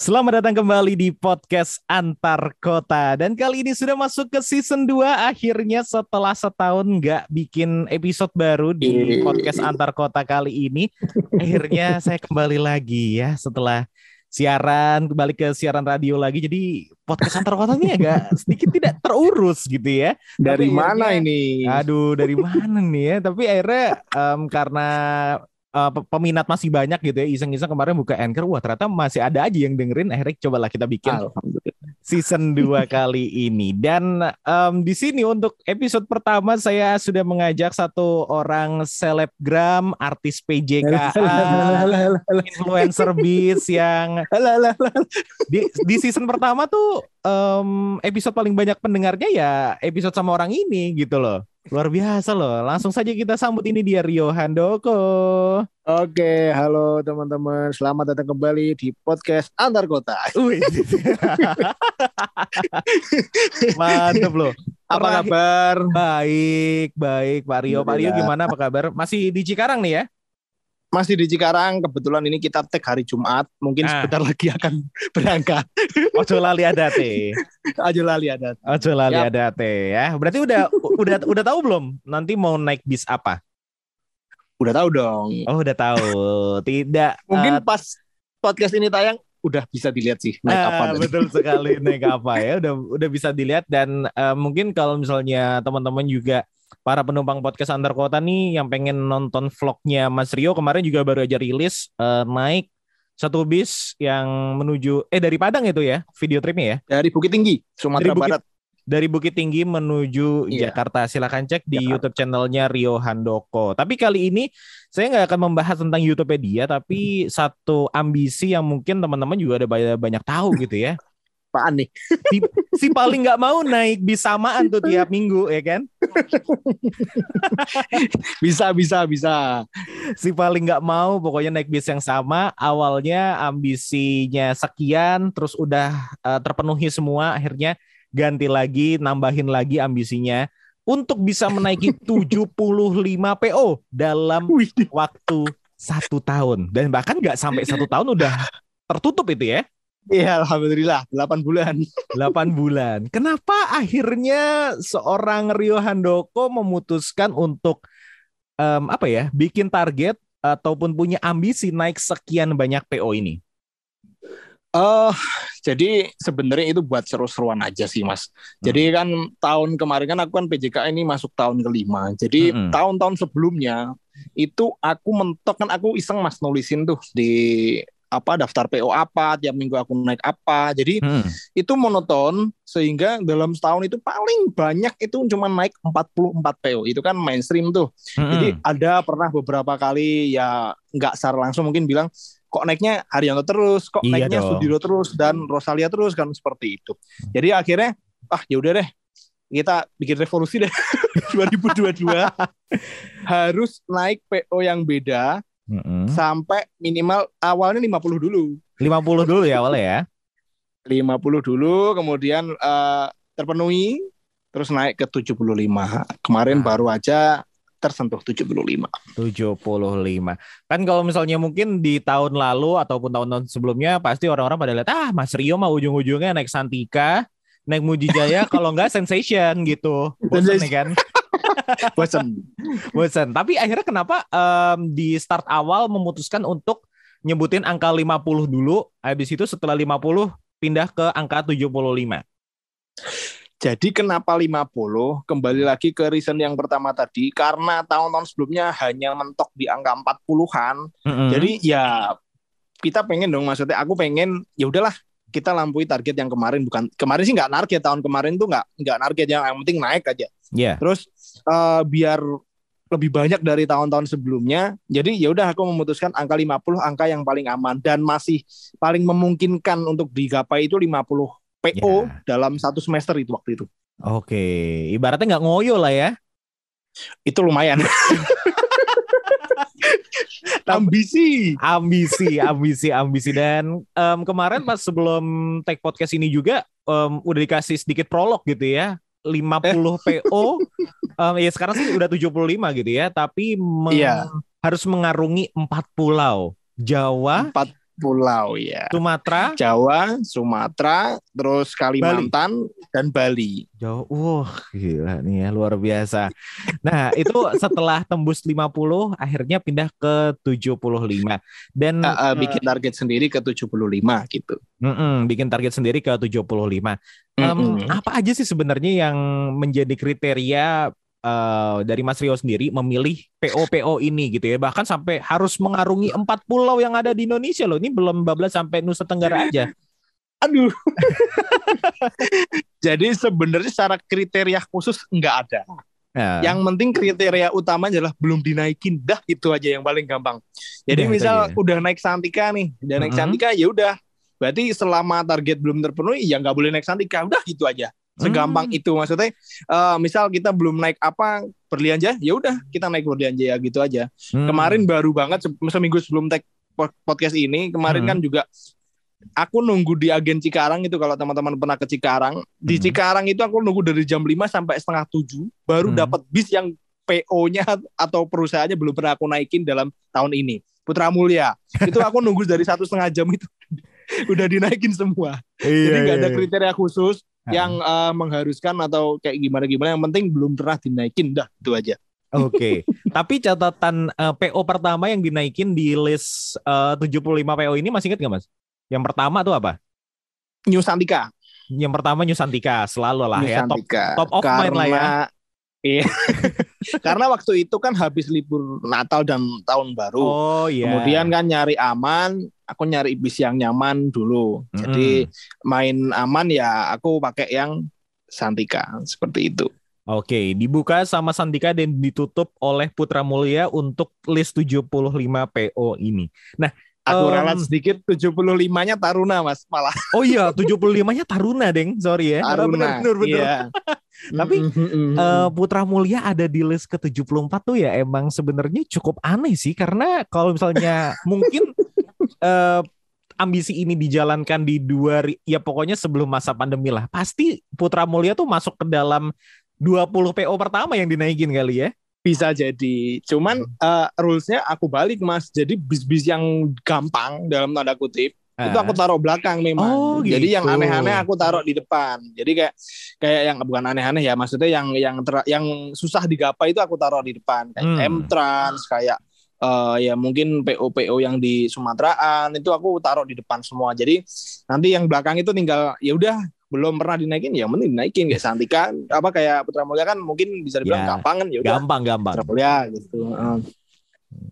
Selamat datang kembali di podcast Antar Kota. Dan kali ini sudah masuk ke season 2 Akhirnya setelah setahun nggak bikin episode baru di podcast Antar Kota kali ini Akhirnya saya kembali lagi ya setelah siaran Kembali ke siaran radio lagi. Jadi podcast Antar Kota ini agak sedikit tidak terurus gitu ya. Dari Tapi mana akhirnya- ini? Aduh dari mana nih ya? Tapi akhirnya em, karena eh, pe- peminat masih banyak gitu ya. Iseng-iseng kemarin buka anchor wah ternyata masih ada aja yang dengerin. Akhirnya cobalah kita bikin season 2 kali ini. Dan em, di sini untuk episode pertama saya sudah mengajak satu orang selebgram artis PJKA influencer beats yang di, di season pertama tuh em, episode paling banyak pendengarnya ya episode sama orang ini gitu loh luar biasa loh langsung saja kita sambut ini dia Rio Handoko Oke, halo teman-teman. Selamat datang kembali di podcast Antar Kota. Wih. mantep loh Apa kabar? baik baik Pak Rio Pak Rio gimana apa kabar masih di Cikarang nih ya Masih di Cikarang. Kebetulan ini kita tag hari Jumat. Mungkin Ah. sebentar lagi akan berangkat. Ojo lali adate Aja lali ada. Ojo lali Yap. adate ya berarti udah udah udah tahu belum nanti mau naik bis apa Udah tahu dong. Oh udah tahu. Tidak. Mungkin eh, pas podcast ini tayang udah bisa dilihat sih naik ah, apa. nanti. betul sekali naik apa ya. Udah udah bisa dilihat dan eh, mungkin kalau misalnya teman-teman juga para penumpang podcast antar kota nih yang pengen nonton vlognya Mas Rio kemarin juga baru aja rilis eh, naik satu bis yang menuju eh dari Padang itu ya video tripnya ya Dari Bukit Tinggi, Sumatera Dari Bukit- Barat. dari Bukit Tinggi menuju Iya. Jakarta. Silakan cek di Jakarta. YouTube channelnya Rio Handoko. Tapi kali ini saya nggak akan membahas tentang YouTube dia, tapi satu ambisi yang mungkin teman-teman juga ada banyak, banyak tahu gitu ya. Apaan nih? Si paling nggak mau naik bis samaan tuh tiap minggu ya kan? Bisa, bisa, bisa. Si paling nggak mau pokoknya naik bis yang sama. Awalnya ambisinya sekian, terus udah eh, terpenuhi semua, akhirnya ganti lagi, nambahin lagi ambisinya untuk bisa menaiki 75 PO dalam waktu satu tahun dan bahkan nggak sampai satu tahun udah tertutup itu ya Iya, alhamdulillah. 8 bulan. 8 bulan. Kenapa akhirnya seorang Rio Handoko memutuskan untuk em, apa ya bikin target ataupun punya ambisi naik sekian banyak PO ini? Eh, jadi sebenarnya itu buat seru-seruan aja sih, Mas. Jadi kan tahun kemarin kan aku kan PJK ini masuk tahun kelima. Jadi Mm-mm. tahun-tahun sebelumnya itu aku mentok kan aku iseng Mas nulisin tuh di apa daftar PO apa tiap minggu aku naik apa. Jadi Hmm. itu monoton sehingga dalam setahun itu paling banyak itu cuma naik 44 PO. Itu kan mainstream tuh. Jadi Hmm. ada pernah beberapa kali ya nggak secara langsung mungkin bilang kok naiknya Haryanto terus, kok Iya naiknya dong. Sudiro terus dan Rosalia terus kan seperti itu. Jadi akhirnya ah ya udah deh kita bikin revolusi deh 2022 harus naik PO yang beda Mm-mm. sampai minimal awalnya 50 dulu. 50 dulu ya awalnya ya. 50 dulu kemudian eh, terpenuhi terus naik ke 75. Kemarin Ah. baru aja tersentuh 75. 75. Kan kalau misalnya mungkin di tahun lalu ataupun tahun-tahun sebelumnya pasti orang-orang pada lihat ah Mas Rio mah ujung-ujungnya naik Santika, naik Mujijaya kalau enggak Sensation gitu. Bosen nih kan. Bosen. Bosen. Tapi akhirnya kenapa em, di start awal memutuskan untuk nyebutin angka 50 dulu, habis itu setelah 50 pindah ke angka 75. Jadi kenapa 50? Kembali lagi ke reason yang pertama tadi karena tahun-tahun sebelumnya hanya mentok di angka 40-an. Mm-mm. Jadi ya kita pengen dong maksudnya aku pengen ya udahlah kita lampaui target yang kemarin bukan kemarin sih nggak target tahun kemarin tuh nggak nggak target yang, yang penting naik aja. ya. Terus eh, biar lebih banyak dari tahun-tahun sebelumnya. Jadi ya udah aku memutuskan angka 50 angka yang paling aman dan masih paling memungkinkan untuk digapai itu 50 PO Ya. dalam satu semester itu waktu itu. Oke, ibaratnya nggak ngoyo lah ya. Itu lumayan. Ambisi. ambisi, ambisi, ambisi dan em, kemarin pas sebelum take podcast ini juga em, udah dikasih sedikit prolog gitu ya. 50 PO em, ya sekarang sih udah 75 gitu ya, tapi meng- Iya. harus mengarungi empat pulau. Jawa, Empat pulau ya. Sumatera, Jawa, Sumatera, terus Kalimantan dan Bali. Jawa. Wah, gila nih ya luar biasa. Nah, itu setelah tembus 50 akhirnya pindah ke 75 dan Uh, uh, bikin target sendiri ke 75 gitu. mm-mm, bikin target sendiri ke 75. Em, Mm-mm. apa aja sih sebenarnya yang menjadi kriteria eh, dari Mas Rio sendiri memilih PO-PO ini gitu ya. Bahkan sampai harus mengarungi empat pulau yang ada di Indonesia loh. Ini belum bablas sampai Nusa Tenggara aja. Aduh. Jadi sebenarnya secara kriteria khusus nggak ada. Nah, Yang penting kriteria utama adalah belum dinaikin, dah itu aja yang paling gampang. Jadi itu misal aja. udah naik Santika nih, udah naik Mm-mm. Santika ya udah. Berarti selama target belum terpenuhi ya nggak boleh naik Santika, udah gitu aja. Segampang Hmm. itu maksudnya. eh, misal kita belum naik apa berlianja, ya udah kita naik berlianja ya gitu aja. hmm, Kemarin baru banget se- seminggu sebelum tag po- podcast ini, kemarin Hmm. kan juga aku nunggu di agen Cikarang itu kalau teman-teman pernah ke Cikarang, di Hmm. Cikarang itu aku nunggu dari jam 5 sampai setengah 7 baru Hmm. dapat bis yang PO-nya atau perusahaannya belum pernah aku naikin dalam tahun ini. Putra Mulia. Itu aku nunggu dari satu setengah jam itu udah dinaikin semua. iya, Jadi nggak iya, ada iya. kriteria khusus. Yang eh, mengharuskan atau kayak gimana-gimana. Yang penting belum pernah dinaikin dah itu aja. Oke, tapi catatan eh, PO pertama yang dinaikin di list eh, 75 PO ini masih ingat nggak mas? Yang pertama tuh apa? New Santika. Yang pertama New Santika, selalu lah ya top. Santika. top of mind lah ya. Iya. Karena waktu itu kan habis libur Natal dan Tahun Baru. Oh iya. Kemudian kan nyari aman, aku nyari bis yang nyaman dulu. Jadi main aman ya aku pakai yang Santika seperti itu. Oke, dibuka sama Santika dan ditutup oleh Putra Mulia untuk list 75 PO ini. Aku Em. ralat sedikit 75-nya Taruna Mas malah. Oh iya, 75-nya Taruna, Deng. Sorry ya. Taruna. Bener, bener. Iya. Tapi. Eh, Putra Mulia ada di list ke-74 tuh ya emang sebenarnya cukup aneh sih karena kalau misalnya mungkin eh, ambisi ini dijalankan di dua ya pokoknya sebelum masa pandemi lah pasti Putra Mulia tuh masuk ke dalam 20 PO pertama yang dinaikin kali ya. bisa jadi. Cuman eh, rules-nya aku balik Mas. Jadi bis-bis yang gampang dalam tanda kutip itu aku taruh belakang memang. Oh, Jadi yang gitu. aneh-aneh aku taruh di depan. Jadi kayak kayak yang bukan aneh-aneh ya, maksudnya yang yang ter- yang susah digapai itu aku taruh di depan. Kayak Hmm. M-Trans, kayak eh, ya mungkin PO-PO yang di Sumateraan itu aku taruh di depan semua. Jadi nanti yang belakang itu tinggal ya udah belum pernah dinaikin ya mending dinaikin kayak Santika apa kayak Putra Mulia kan mungkin bisa dibilang Ya, gampang kan ya udah gampang gampang. Putra Mulia gitu.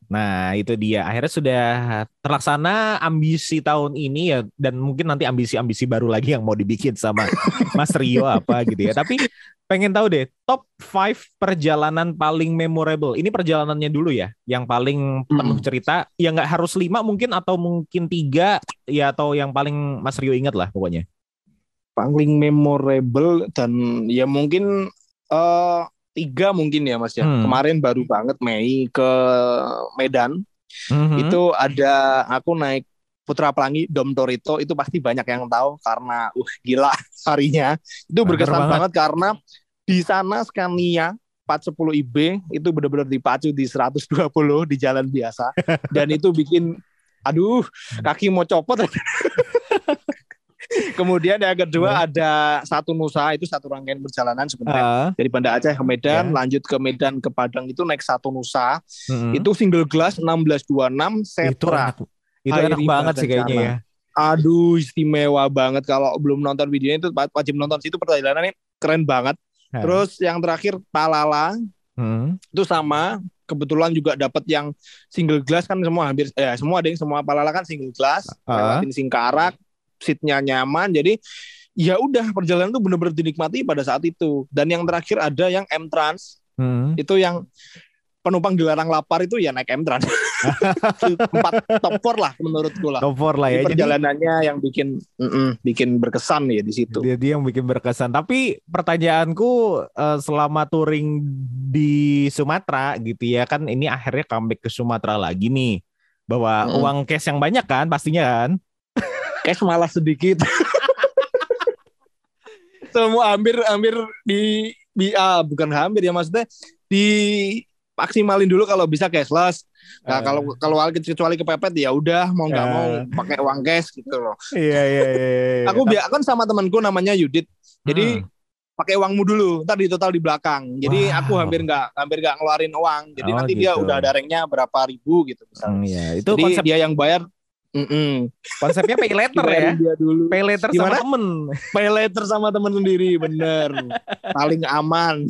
Nah, itu dia. Akhirnya sudah terlaksana ambisi tahun ini ya dan mungkin nanti ambisi-ambisi baru lagi yang mau dibikin sama Mas Rio apa gitu ya. Tapi pengen tahu deh, top 5 perjalanan paling memorable. Ini perjalanannya dulu ya, yang paling penuh Mm. cerita. Ya nggak harus lima mungkin atau mungkin tiga ya atau yang paling Mas Rio ingat lah pokoknya. paling memorable dan ya mungkin eh tiga mungkin ya Mas ya. Hmm. Kemarin baru banget Mei ke Medan Mhm. itu ada aku naik Putra Pelangi Dom Torito itu pasti banyak yang tahu karena uh gila harinya. Itu berkesan banget. banget. karena di sana Scania 410 IB itu benar-benar dipacu di 120 di jalan biasa dan itu bikin aduh kaki mau copot Kemudian yang kedua ada satu Nusa itu satu rangkaian perjalanan sebenarnya Ah, dari Banda Aceh ke Medan, Ya. lanjut ke Medan ke Padang itu naik satu Nusa. mhm. Itu single glass 1626 itu Setra. Itu enak banget sih kayaknya ya. Aduh, istimewa banget kalau belum nonton videonya itu wajib nonton situ perjalanannya keren banget. Ah. Terus yang terakhir Palala Mhm. itu sama kebetulan juga dapat yang single glass kan semua hampir ya semua ada yang semua Palala kan single glass Ah. lewatin Singkarak seatnya nyaman jadi ya udah perjalanan tuh bener-bener dinikmati pada saat itu dan yang terakhir ada yang M Trans Mhm. itu yang penumpang dilarang lapar itu ya naik M Trans empat top four lah menurutku lah Top four lah ya. Jadi Jadi perjalanannya yang bikin mm-mm, bikin berkesan ya di situ dia, dia yang bikin berkesan. Tapi pertanyaanku eh, selama touring di Sumatera gitu ya kan ini akhirnya comeback ke Sumatera lagi nih. Bawa Mm-mm. uang cash yang banyak kan pastinya kan. cash malah sedikit semua hampir hampir di, di ah, bukan hampir ya maksudnya di maksimalin dulu kalau bisa cashless. Nah, Eh. kalau kalau kecuali kepepet ya udah mau nggak Eh. mau pakai uang cash gitu loh. Iya iya iya. iya. Aku biar kan sama temanku namanya Yudit. Jadi Hmm. pakai uangmu dulu, ntar di total di belakang. Jadi Wow. aku hampir nggak hampir nggak ngeluarin uang. Jadi Oh, nanti dia gitu. udah ada ranknya berapa ribu gitu misalnya. Hmm, iya. Itu Jadi konsep dia yang bayar. Mm-mm. konsepnya pay later ya. Dia dulu. Pay later Gimana? sama temen. Pay later sama teman sendiri, bener. Paling aman.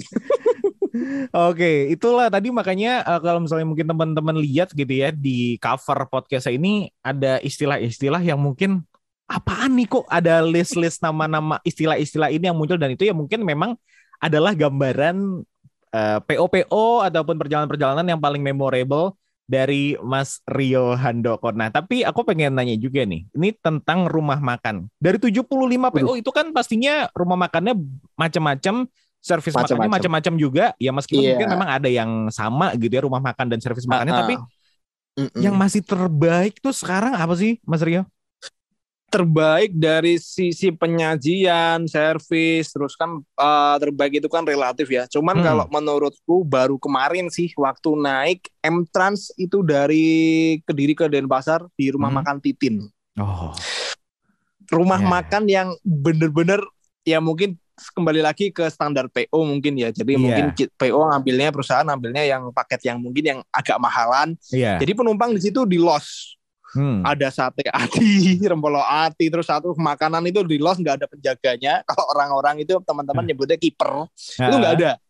Oke, itulah tadi makanya eh, kalau misalnya mungkin teman-teman lihat gitu ya di cover podcast ini ada istilah-istilah yang mungkin apaan nih kok ada list-list nama-nama istilah-istilah ini yang muncul dan itu ya mungkin memang adalah gambaran eh, PO-PO ataupun perjalanan-perjalanan yang paling memorable dari Mas Rio Handoko. Nah, tapi aku pengen nanya juga nih, ini tentang rumah makan. Dari 75 PO itu kan pastinya rumah makannya macam-macam, servis makannya Macam-macam. macam-macam juga. Ya meskipun Iya. mungkin memang ada yang sama gitu ya rumah makan dan servis makannya, Ah, ah. tapi Mm-mm. yang masih terbaik tuh sekarang apa sih, Mas Rio? terbaik dari sisi penyajian, servis, terus kan eh, terbaik itu kan relatif ya. Cuman Hmm. kalau menurutku baru kemarin sih waktu naik M Trans itu dari Kediri ke Denpasar di rumah Hmm. makan Titin. Oh, Rumah Ya. makan yang bener-bener ya mungkin kembali lagi ke standar PO mungkin ya. Jadi mungkin ki- PO ngambilnya perusahaan ngambilnya yang paket yang mungkin yang agak mahalan. iya. Jadi penumpang di situ di loss. Hmm. ada sate ati, rempolo ati, terus satu makanan itu di los nggak ada penjaganya. Kalau orang-orang itu teman-teman nyebutnya kiper, itu nggak ada.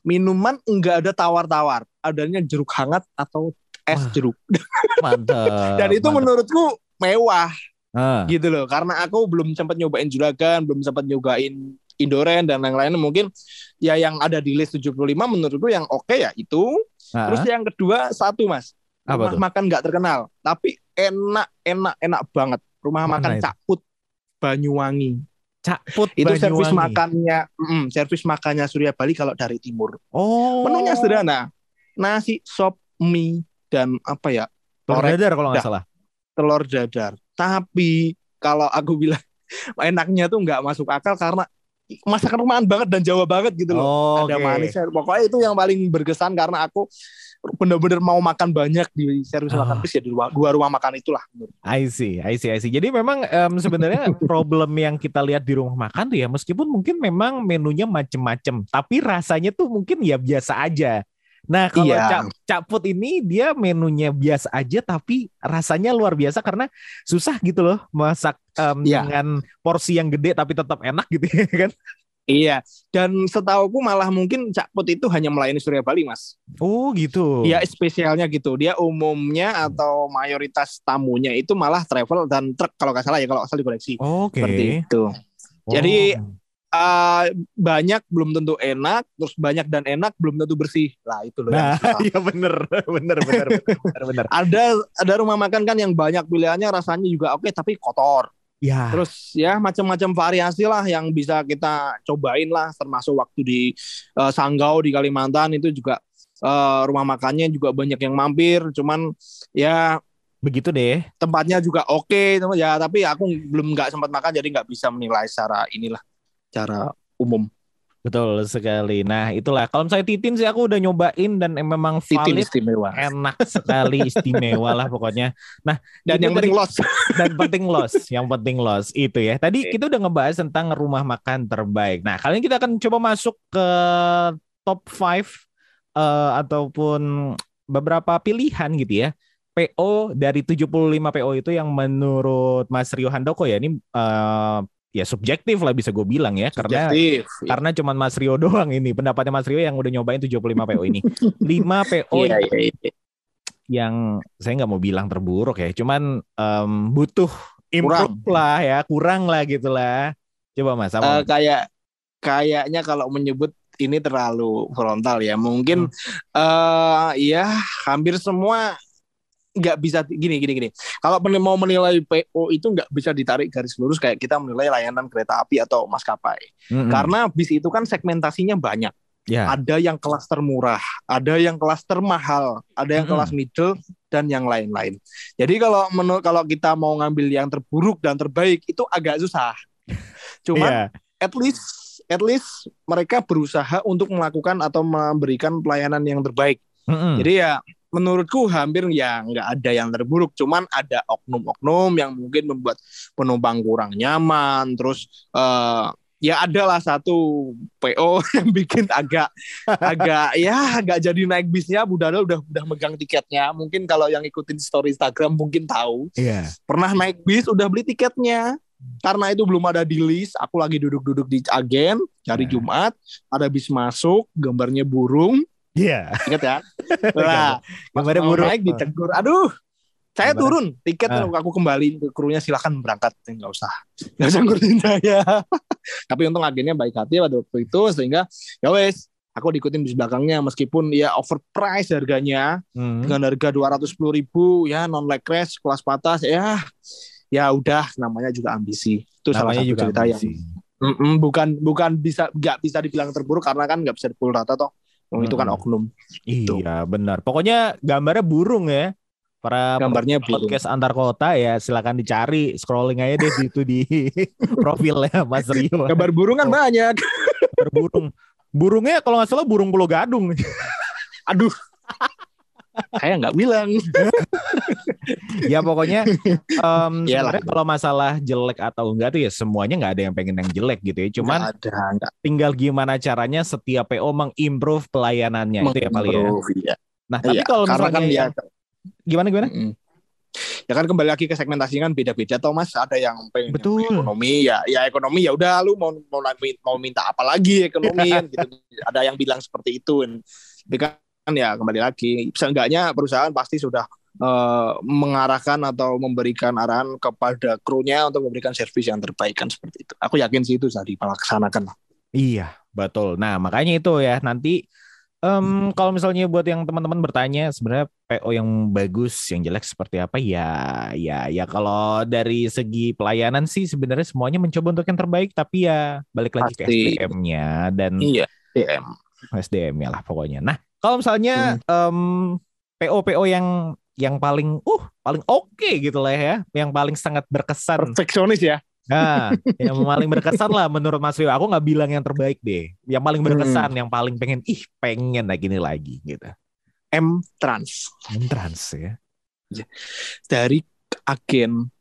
Minuman nggak ada tawar-tawar, adanya jeruk hangat atau es Wah, jeruk. Mantap. Dan itu mantap. menurutku mewah Ah, gitu loh, karena aku belum sempat nyobain juragan, belum sempat nyobain Indoren dan lain-lain mungkin ya yang ada di list 75 menurutku yang oke ya itu. ah. Terus yang kedua satu mas, Apa rumah tuh? makan nggak terkenal, tapi enak, enak, enak banget. Rumah Mana makan itu? Cakput Banyuwangi. Cakput Itu servis Banyuwangi. makannya, mm, servis makannya Surya Bali kalau dari timur. Oh. Menunya sederhana, nasi, sop, mie, dan apa ya, Telur Orek. dadar kalau nggak salah. telur dadar. Tapi kalau aku bilang enaknya tuh nggak masuk akal karena masakan rumahan banget dan Jawa banget gitu loh. Oh, Ada oke. manisnya. Pokoknya itu yang paling berkesan karena aku bener-bener mau makan banyak di servis Oh. makan bis ya di dua, dua rumah makan itulah. I see, I see, I see. Jadi memang em, sebenarnya problem yang kita lihat di rumah makan tuh ya, meskipun mungkin memang menunya macem-macem, tapi rasanya tuh mungkin ya biasa aja. Nah kalau Iya. Cak, Cakput ini dia menunya biasa aja, tapi rasanya luar biasa karena susah gitu loh masak em, Iya. dengan porsi yang gede tapi tetap enak gitu ya kan. Iya, dan setauku malah mungkin Cakput itu hanya melayani Surya Bali, Mas. Oh gitu. Dia spesialnya gitu. Dia umumnya atau mayoritas tamunya itu malah travel dan truk kalau nggak salah ya kalau asal dikoreksi. Oke. Seperti itu. Oh. Jadi, Eh, banyak belum tentu enak, terus banyak dan enak belum tentu bersih. Lah itu loh Nah, iya bener, bener, bener, bener, bener. Ada ada rumah makan kan yang banyak pilihannya rasanya juga oke tapi kotor. Ya, Terus ya macam-macam variasi lah yang bisa kita cobain lah termasuk waktu di eh, Sanggau di Kalimantan itu juga eh, rumah makannya juga banyak yang mampir cuman ya begitu deh. tempatnya juga oke teman ya tapi aku belum nggak sempat makan jadi nggak bisa menilai secara inilah cara umum Betul sekali. Nah, itulah. Kalau misalnya Titin sih aku udah nyobain dan em- memang titin valid, istimewa enak sekali, istimewa lah pokoknya. dan itu yang penting tadi- los Dan penting loss, yang penting loss itu ya. Tadi kita udah ngebahas tentang rumah makan terbaik. Nah, kali ini kita akan coba masuk ke top 5 eh, ataupun beberapa pilihan gitu ya. PO dari 75 PO itu yang menurut Mas Rio Handoko ya ini eh, ya subjektif lah bisa gue bilang ya karena Subjektif. karena cuman Mas Rio doang ini pendapatnya Mas Rio yang udah nyobain 75 PO ini 5 PO Iya, iya, iya. yang saya nggak mau bilang terburuk ya cuman em, butuh improve Kurang. lah ya kurang lah gitu lah coba Mas Eh, apa kayak kayaknya kalau menyebut ini terlalu frontal ya mungkin Hmm. eh ya hampir semua nggak bisa gini gini gini kalau mau menilai PO itu nggak bisa ditarik garis lurus kayak kita menilai layanan kereta api atau maskapai Mm-mm. karena bis itu kan segmentasinya banyak ya ada yang kelas termurah ada yang kelas termahal ada yang Mm-mm. kelas middle dan yang lain-lain jadi kalau menurut kalau kita mau ngambil yang terburuk dan terbaik itu agak susah cuman Iya. at least at least mereka berusaha untuk melakukan atau memberikan pelayanan yang terbaik Mm-mm. Jadi ya menurutku hampir ya nggak ada yang terburuk, cuman ada oknum-oknum yang mungkin membuat penumpang kurang nyaman, terus eh, ya adalah satu PO yang bikin agak agak ya agak jadi naik bisnya Budara udah udah megang tiketnya. Mungkin kalau yang ikutin story Instagram mungkin tahu Iya. pernah naik bis udah beli tiketnya karena itu belum ada di list aku lagi duduk-duduk di agen hari Nah. Jumat ada bis masuk gambarnya burung Iya. ingat ya? Nah mau burung. naik ditegur. Aduh saya Gambarnya- turun. Tiket Ah. aku kembali ke krunya silakan berangkat. Nggak usah. Nggak usah ngurusin saya. Tapi untung agennya baik hati pada waktu itu sehingga ya wes aku diikutin bis belakangnya. Meskipun ya overprice harganya Hmm. dengan harga dua ratus ribu ya non leg race kelas patas ya ya udah namanya juga ambisi. Itu salah Namanya satu juga cerita yang ambisi. Mm-mm, bukan bukan bisa nggak bisa dibilang terburuk karena kan nggak bisa dipukul rata toh Wong itu kan Mm-mm. oknum Gitu. Iya, benar. Pokoknya gambarnya burung ya. Para gambarnya burung podcast antar kota ya silakan dicari scrolling aja deh itu di profilnya Mas Rio. gambar burung kan Oh. banyak Gambar burung. Burungnya kalau nggak salah burung Pulau Gadung. aduh saya nggak bilang ya pokoknya sebenarnya kalau masalah jelek atau enggak tuh ya semuanya nggak ada yang pengen yang jelek gitu ya. Cuman Nggak ada nggak tinggal gimana caranya setiap PO mengimprove pelayanannya itu ya paling ya. Iya. Nah, tapi Iya, kalau karena misalnya kan dia gimana gimana? Mm-mm. Ya kan kembali lagi ke segmentasi kan beda-beda toh Mas. Ada yang pengen Betul. ekonomi ya ya ekonomi ya udah lu mau mau mau minta apa lagi ekonomi kan gitu. Ada yang bilang seperti itu. Tapi kan ya kembali lagi seenggaknya perusahaan pasti sudah eh, mengarahkan atau memberikan arahan kepada krunya untuk memberikan servis yang terbaik kan seperti itu. Aku yakin sih itu sudah dilaksanakan. Iya, betul. Nah, makanya itu ya nanti em, kalau misalnya buat yang teman-teman bertanya sebenarnya PO yang bagus, yang jelek seperti apa ya, ya, ya kalau dari segi pelayanan sih sebenarnya semuanya mencoba untuk yang terbaik, tapi ya balik lagi ke Pasti. SDM-nya dan Iya. DM. SDM-nya lah pokoknya. Nah, kalau misalnya em, PO-PO yang yang paling uh paling oke gitu lah ya, yang paling sangat berkesan. Perfeksionis ya. Nah, yang paling berkesan lah menurut Mas Rio. Aku nggak bilang yang terbaik deh. Yang paling berkesan, yang paling pengen, ih pengen lagi gini lagi gitu. M Trans. Entrance ya. dari agen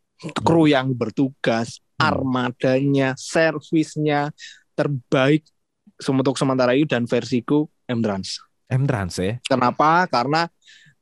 kru yang bertugas, Hmm. armadanya, servisnya terbaik untuk sementara ini dan versiku M-Trans. Entrance ya. Kenapa? Karena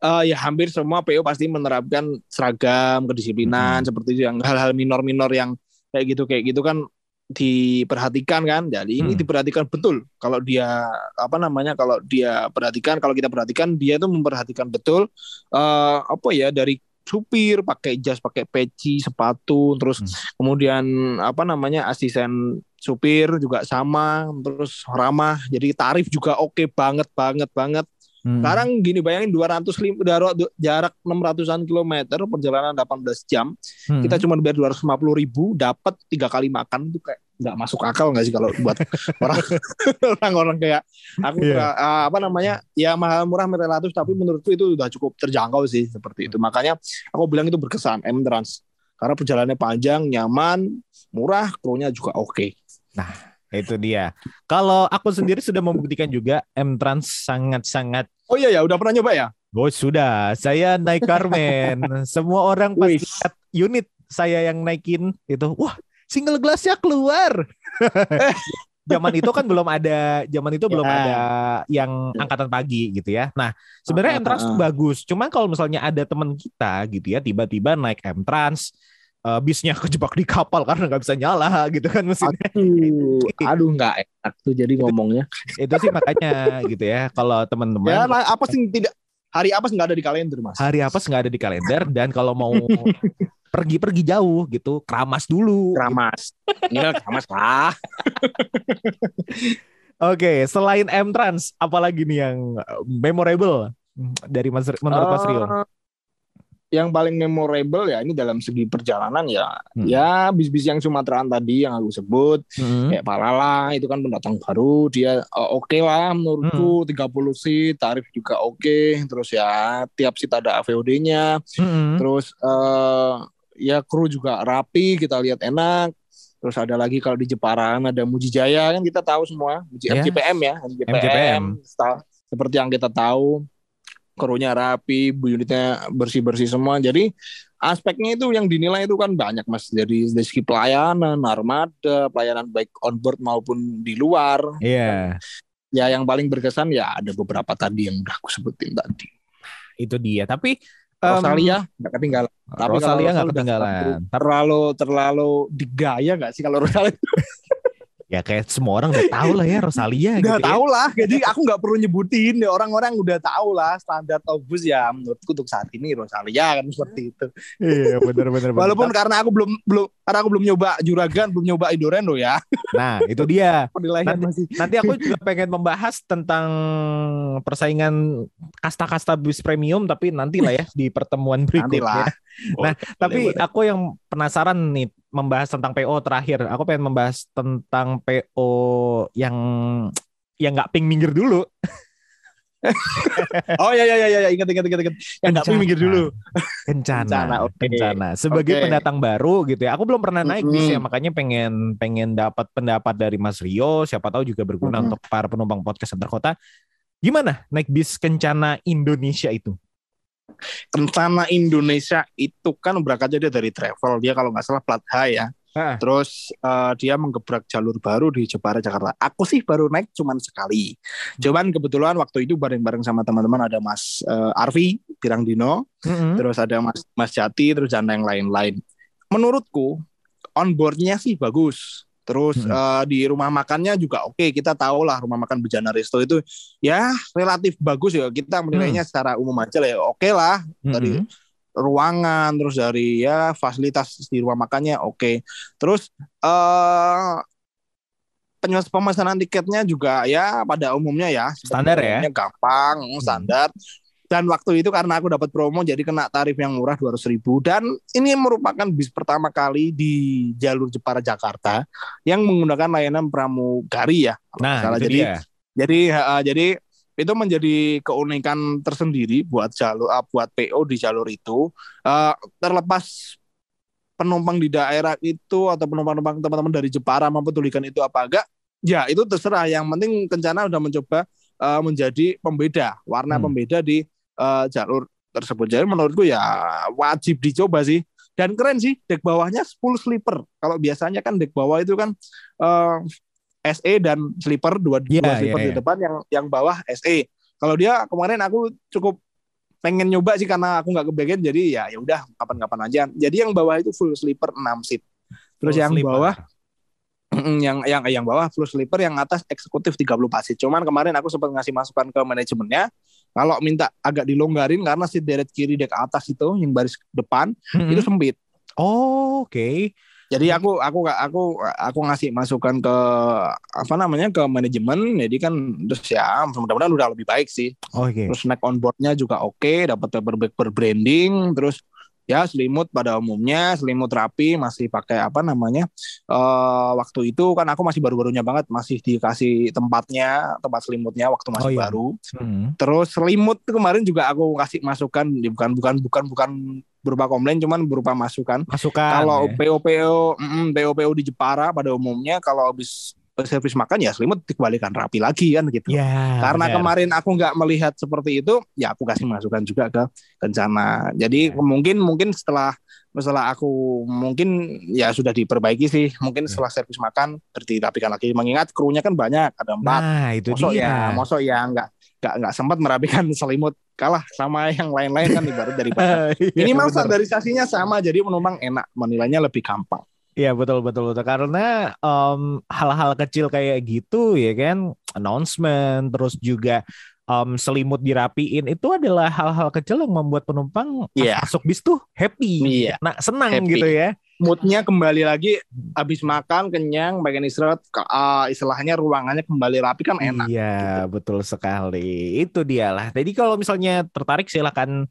eh, ya hampir semua PO pasti menerapkan seragam, kedisiplinan Hmm. seperti itu yang hal-hal minor-minor yang kayak gitu kayak gitu kan diperhatikan kan. Jadi ini Hmm. diperhatikan betul. Kalau dia apa namanya? Kalau dia perhatikan, kalau kita perhatikan dia tuh memperhatikan betul eh apa ya dari supir pakai jas, pakai peci, sepatu, terus Hmm. kemudian apa namanya asisten supir juga sama, terus ramah. Jadi tarif juga oke banget banget banget. Hmm. Sekarang gini bayangin 200 lim- daro- jarak 600-an kilometer perjalanan 18 jam, Hmm. kita cuma bayar 250 ribu dapat tiga kali makan itu kayak nggak masuk akal nggak sih kalau buat orang orang-orang kayak aku Iya. nggak- ah, apa namanya ya mahal murah relatif tapi menurutku itu udah cukup terjangkau sih seperti itu makanya aku bilang itu berkesan M Trans karena perjalanannya panjang nyaman murah krunya juga oke Itu dia. Kalau aku sendiri sudah membuktikan juga M-Trans sangat-sangat oh iya ya udah pernah nyoba ya Oh sudah, saya naik Carmen. Semua orang pas Wih. lihat unit saya yang naikin itu, wah single glassnya keluar. zaman itu kan belum ada, zaman itu belum Ya. ada yang angkatan pagi gitu ya. Nah sebenarnya ah, M-Trans tuh ah. bagus. Cuman kalau misalnya ada teman kita gitu ya, tiba-tiba naik M-Trans, eh, bisnya kejebak di kapal karena nggak bisa nyala gitu kan mesinnya. aduh aduh nggak enak tuh jadi ngomongnya itu sih makanya gitu ya. Kalau teman-teman ya nah, apa sih tidak hari apa nggak ada di kalender mas hari apa nggak ada di kalender dan kalau mau pergi-pergi jauh gitu keramas dulu. keramas ini kan keramas lah Oke, selain M Trans, apalagi nih yang uh, memorable dari Mas menurut Mas Rio? Yang paling memorable ya ini dalam segi perjalanan ya Hmm. ya bis-bis yang Sumateraan tadi yang aku sebut Hmm. kayak Palala itu kan pendatang baru dia eh, oke lah Hmm. menurutku 30 seat tarif juga oke terus ya tiap seat ada AVOD-nya Hmm. terus eh ya kru juga rapi kita lihat enak terus ada lagi kalau di Jepara ada Mujijaya kan kita tahu semua Muji- Ya. MJPM ya MJPM, MJPM. Seperti yang kita tahu krunya rapi, unitnya bersih-bersih semua. Jadi aspeknya itu yang dinilai itu kan banyak mas dari dari segi pelayanan, armada, pelayanan baik on board maupun di luar. Iya. Ya yang paling berkesan ya ada beberapa tadi yang udah aku sebutin tadi. Itu dia. Tapi Rosalia nggak ketinggalan. Tapi Rosalia nggak ketinggalan. Terlalu terlalu digaya nggak sih kalau Rosalia? Ya kayak semua orang udah tahu lah ya Rosalia udah gitu tahu ya. lah. Jadi aku nggak perlu nyebutin ya orang-orang udah tahu lah standar Tobus ya menurutku untuk saat ini Rosalia kan seperti itu. Iya benar-benar walaupun karena aku belum belum karena aku belum nyoba juragan belum nyoba Idorendo ya. Nah itu dia. Nanti, masih. nanti aku juga pengen membahas tentang persaingan kasta-kasta bus premium tapi nanti lah ya di pertemuan berikutnya nah boleh, tapi boleh. aku yang penasaran nih membahas tentang PO terakhir. Aku pengen membahas tentang PO yang yang nggak ping minggir dulu. oh ya ya ya ya ingat ingat ingat ingat. Yang nggak ping minggir dulu. Kencana. Kencana. Okay. Kencana. Sebagai okay. pendatang baru gitu ya. Aku belum pernah naik mm -hmm. bis ya, makanya pengen pengen dapat pendapat dari Mas Rio. Siapa tahu juga berguna mm -hmm. untuk para penumpang podcast antar kota. Gimana naik bis Kencana Indonesia itu? Rencana Indonesia itu kan berangkatnya dia dari travel. Dia kalau nggak salah plat H ya. Ah. Terus uh, dia menggebrak jalur baru di Jepara Jakarta. Aku sih baru naik cuman sekali. Cuman kebetulan waktu itu bareng-bareng sama teman-teman ada Mas uh, Arfi Pirangdino, mm-hmm. terus ada Mas Mas Jati, terus ada yang lain-lain. Menurutku onboardnya sih bagus. Terus hmm. uh, di rumah makannya juga oke, okay, kita tahu lah rumah makan Bejana Resto itu ya relatif bagus ya. Kita menilainya hmm. secara umum aja lah ya. Oke okay lah hmm. dari ruangan, terus dari ya fasilitas di rumah makannya oke. Okay. Terus uh, pemesanan tiketnya juga ya pada umumnya ya standar ya. Gampang, hmm. standar dan waktu itu karena aku dapat promo jadi kena tarif yang murah 200 ribu dan ini merupakan bis pertama kali di jalur Jepara Jakarta yang menggunakan layanan pramugari ya nah itu jadi dia. jadi uh, jadi itu menjadi keunikan tersendiri buat jalur uh, buat PO di jalur itu uh, terlepas penumpang di daerah itu atau penumpang-penumpang teman-teman dari Jepara mempedulikan itu apa enggak ya itu terserah yang penting kencana udah mencoba uh, menjadi pembeda warna hmm. pembeda di uh, jalur tersebut. Jadi menurutku ya wajib dicoba sih. Dan keren sih, deck bawahnya full sleeper. Kalau biasanya kan deck bawah itu kan uh, eh, SE dan sleeper dua, yeah, dua sleeper yeah, di yeah. depan yang yang bawah SE. Kalau dia kemarin aku cukup pengen nyoba sih karena aku nggak kebagian jadi ya ya udah kapan-kapan aja. Jadi yang bawah itu full sleeper 6 seat. Terus full yang sleeper. bawah yang yang yang bawah full sleeper yang atas eksekutif 30 seat. Cuman kemarin aku sempat ngasih masukan ke manajemennya kalau minta agak dilonggarin karena si deret kiri dek atas itu yang baris depan hmm. itu sempit. Oh, oke. Okay. Jadi aku aku aku aku ngasih masukan ke apa namanya ke manajemen. Jadi kan terus ya mudah-mudahan udah lebih baik sih. Oh, okay. Terus snack on boardnya juga oke, okay, dapat berbranding, terus ya selimut pada umumnya selimut rapi masih pakai apa namanya uh, waktu itu kan aku masih baru-barunya banget masih dikasih tempatnya tempat selimutnya waktu masih oh, iya. baru hmm. terus selimut kemarin juga aku kasih masukan bukan bukan bukan bukan berupa komplain cuman berupa masukan masukan kalau ya. PO PO mm, PO PO di Jepara pada umumnya kalau habis servis makan ya selimut dikembalikan rapi lagi kan gitu. Ya, Karena bener. kemarin aku nggak melihat seperti itu, ya aku kasih masukan juga ke rencana. Jadi ya. mungkin mungkin setelah setelah aku mungkin ya sudah diperbaiki sih. Mungkin ya. setelah servis makan dirapikan lagi. Mengingat krunya kan banyak, ada empat. Nah itu mosok dia. Ya, mosok ya nggak nggak nggak sempat merapikan selimut kalah sama yang lain-lain kan ibarat dari iya, Ini memang standarisasinya sama, jadi penumpang enak menilainya lebih gampang. Iya betul betul betul karena um, hal-hal kecil kayak gitu ya kan announcement terus juga um, selimut dirapiin itu adalah hal-hal kecil yang membuat penumpang yeah. masuk bis tuh happy, yeah. nah senang happy. gitu ya. Moodnya kembali lagi habis makan kenyang, bagian istirahat, uh, istilahnya ruangannya kembali rapi kan enak. Iya gitu. betul sekali itu dia lah. Jadi kalau misalnya tertarik silakan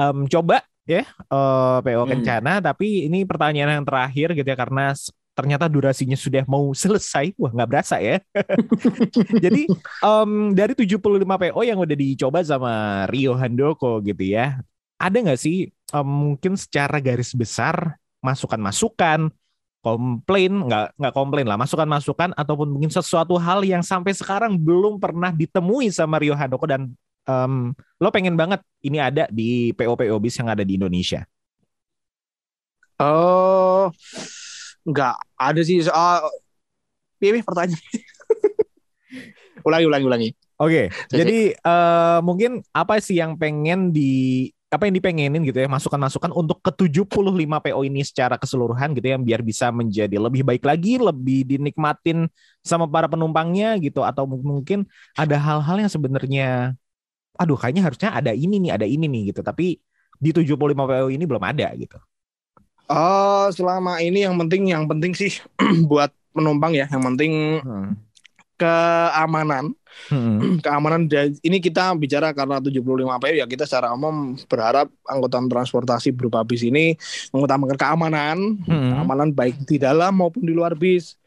um, coba ya uh, eh, PO hmm. Kencana. Tapi ini pertanyaan yang terakhir gitu ya karena ternyata durasinya sudah mau selesai. Wah nggak berasa ya. Jadi um, dari 75 PO yang udah dicoba sama Rio Handoko gitu ya ada nggak sih um, mungkin secara garis besar masukan-masukan komplain nggak nggak komplain lah masukan-masukan ataupun mungkin sesuatu hal yang sampai sekarang belum pernah ditemui sama Rio Handoko dan um, lo pengen banget ini ada di PO PO bis yang ada di Indonesia? Oh, nggak ada sih soal. Pilih pertanyaan. ulangi, ulangi, ulangi. Oke, okay. jadi uh, mungkin apa sih yang pengen di apa yang dipengenin gitu ya masukan-masukan untuk ke 75 PO ini secara keseluruhan gitu ya biar bisa menjadi lebih baik lagi, lebih dinikmatin sama para penumpangnya gitu atau mungkin ada hal-hal yang sebenarnya aduh kayaknya harusnya ada ini nih, ada ini nih gitu. Tapi di 75 PO ini belum ada gitu. Oh, selama ini yang penting yang penting sih buat penumpang ya, yang penting hmm. keamanan Hmm. Keamanan ini kita bicara karena 75 PU ya kita secara umum berharap angkutan transportasi berupa bis ini mengutamakan keamanan, hmm. keamanan baik di dalam maupun di luar bis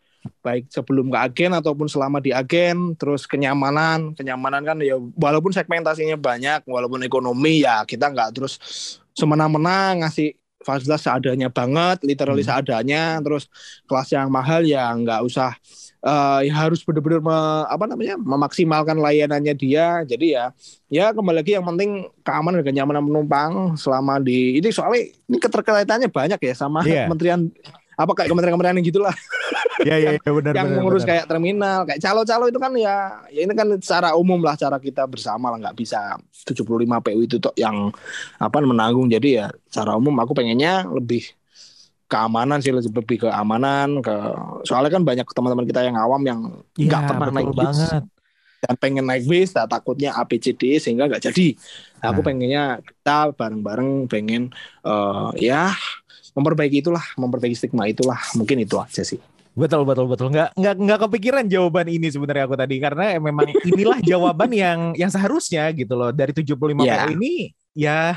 baik sebelum ke agen ataupun selama di agen terus kenyamanan kenyamanan kan ya walaupun segmentasinya banyak walaupun ekonomi ya kita nggak terus semena-mena ngasih fasilitas seadanya banget literally hmm. seadanya terus kelas yang mahal ya nggak usah uh, ya harus benar-benar apa namanya memaksimalkan layanannya dia. Jadi ya ya kembali lagi yang penting keamanan dan kenyamanan penumpang selama di ini soalnya ini keterkaitannya banyak ya sama yeah. kementerian apa kayak kementerian-kementerian yang gitulah. Iya iya ya, benar Yang mengurus benar. kayak terminal, kayak calo-calo itu kan ya ya ini kan secara umum lah cara kita bersama lah nggak bisa 75 PU itu tuh yang apa menanggung. Jadi ya secara umum aku pengennya lebih keamanan sih lebih ke keamanan ke soalnya kan banyak teman-teman kita yang awam yang iya, nggak ya, pernah naik bis dan pengen naik bis nah, takutnya APCD sehingga nggak jadi nah, aku pengennya kita bareng-bareng pengen uh, ya memperbaiki itulah memperbaiki stigma itulah mungkin itu aja sih Betul betul betul nggak nggak nggak kepikiran jawaban ini sebenarnya aku tadi karena memang inilah jawaban yang yang seharusnya gitu loh dari 75 yeah. ini ya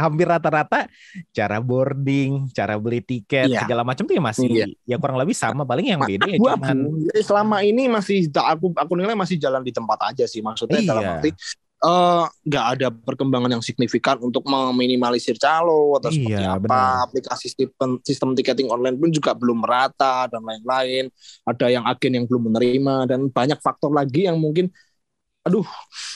hampir rata-rata cara boarding, cara beli tiket iya. segala macam tuh ya masih iya. ya kurang lebih sama paling yang beda ya cuman selama ini masih aku aku nilai masih jalan di tempat aja sih maksudnya iya. dalam arti eh, nggak uh, ada perkembangan yang signifikan untuk meminimalisir calo atau seperti iya, apa benar. aplikasi sistem sistem tiketing online pun juga belum merata dan lain-lain ada yang agen yang belum menerima dan banyak faktor lagi yang mungkin aduh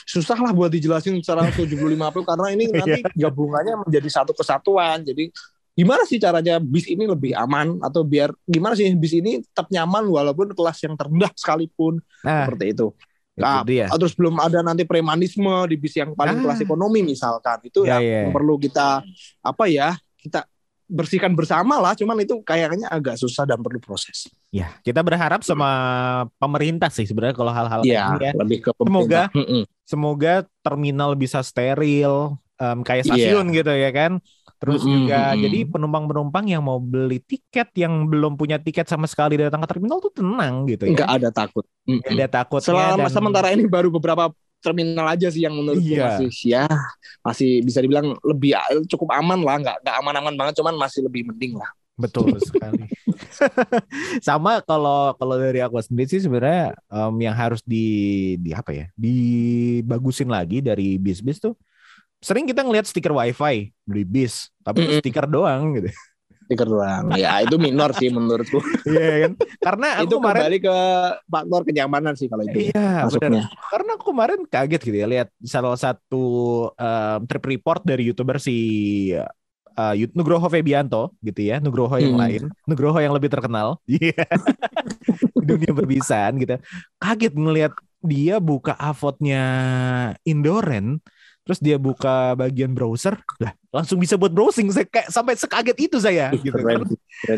susah lah buat dijelasin secara 75 April karena ini nanti iya. gabungannya menjadi satu kesatuan. Jadi gimana sih caranya bis ini lebih aman atau biar gimana sih bis ini tetap nyaman walaupun kelas yang terendah sekalipun nah, seperti itu. Nah, itu terus belum ada nanti premanisme di bis yang paling ah. kelas ekonomi misalkan itu ya, ya, ya. perlu kita apa ya kita bersihkan bersama lah, cuman itu kayaknya agak susah dan perlu proses. Ya, kita berharap sama pemerintah sih sebenarnya kalau hal-hal ya, ini ya. Lebih ke semoga semoga terminal bisa steril um, kayak iya. stasiun yeah. gitu ya kan. Terus mm -hmm. juga jadi penumpang-penumpang yang mau beli tiket yang belum punya tiket sama sekali datang ke terminal tuh tenang gitu ya. Enggak ada takut. Mm -hmm. ada takut. Selama dan... sementara ini baru beberapa terminal aja sih yang menurut iya. masih ya masih bisa dibilang lebih cukup aman lah nggak nggak aman-aman banget cuman masih lebih mending lah betul sekali sama kalau kalau dari aku sendiri sih sebenarnya um, yang harus di di apa ya dibagusin lagi dari bis-bis tuh sering kita ngelihat stiker wifi di bis tapi mm -hmm. stiker doang gitu stiker doang. Ya itu minor sih menurutku. Iya kan? Karena aku itu kemarin kembali ke faktor kenyamanan sih kalau itu. Iya, benar. Karena aku kemarin kaget gitu ya lihat salah satu um, trip report dari YouTuber si uh, Nugroho Febianto gitu ya, Nugroho yang hmm. lain, Nugroho yang lebih terkenal. Iya. dunia berbisan gitu. Kaget ngelihat dia buka avotnya Indoren terus dia buka bagian browser lah langsung bisa buat browsing saya kayak sampai sekaget itu saya gitu karena,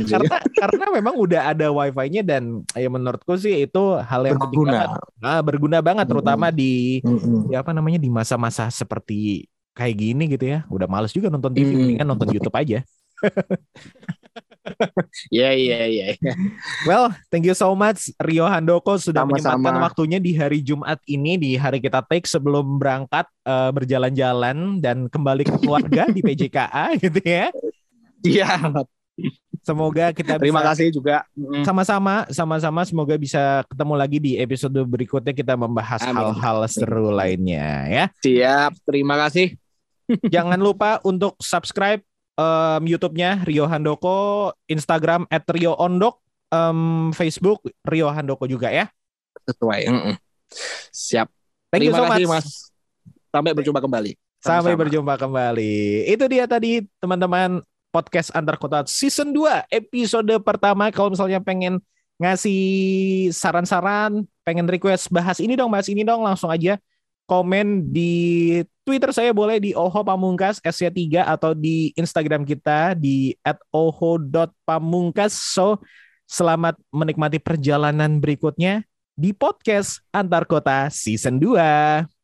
karena karena memang udah ada wifi-nya dan ya menurutku sih itu hal yang penting banget nah, berguna banget terutama di mm-hmm. ya apa namanya di masa-masa seperti kayak gini gitu ya. Udah males juga nonton TV mm-hmm. mendingan nonton YouTube aja Iya iya iya. Well, thank you so much Rio Handoko sudah Sama-sama. menyempatkan waktunya di hari Jumat ini di hari kita take sebelum berangkat uh, berjalan-jalan dan kembali ke keluarga di PJKA gitu ya. Iya. Semoga kita Terima bisa, kasih juga. Sama-sama, sama-sama semoga bisa ketemu lagi di episode berikutnya kita membahas hal-hal seru lainnya ya. Siap, terima kasih. Jangan lupa untuk subscribe um, YouTube-nya Rio Handoko, Instagram at Rio Ondok, um, Facebook Rio Handoko juga ya. Sesuai. Mm -mm. Siap. Thank Terima you so kasih, much. Mas. Sampai berjumpa kembali. Sampai Sama-sama. berjumpa kembali. Itu dia tadi teman-teman podcast antar kota season 2 episode pertama kalau misalnya pengen ngasih saran-saran, pengen request bahas ini dong, bahas ini dong, langsung aja komen di Twitter saya boleh di Oho Pamungkas SC3 atau di Instagram kita di @oho.pamungkas. So, selamat menikmati perjalanan berikutnya di podcast antar kota season 2.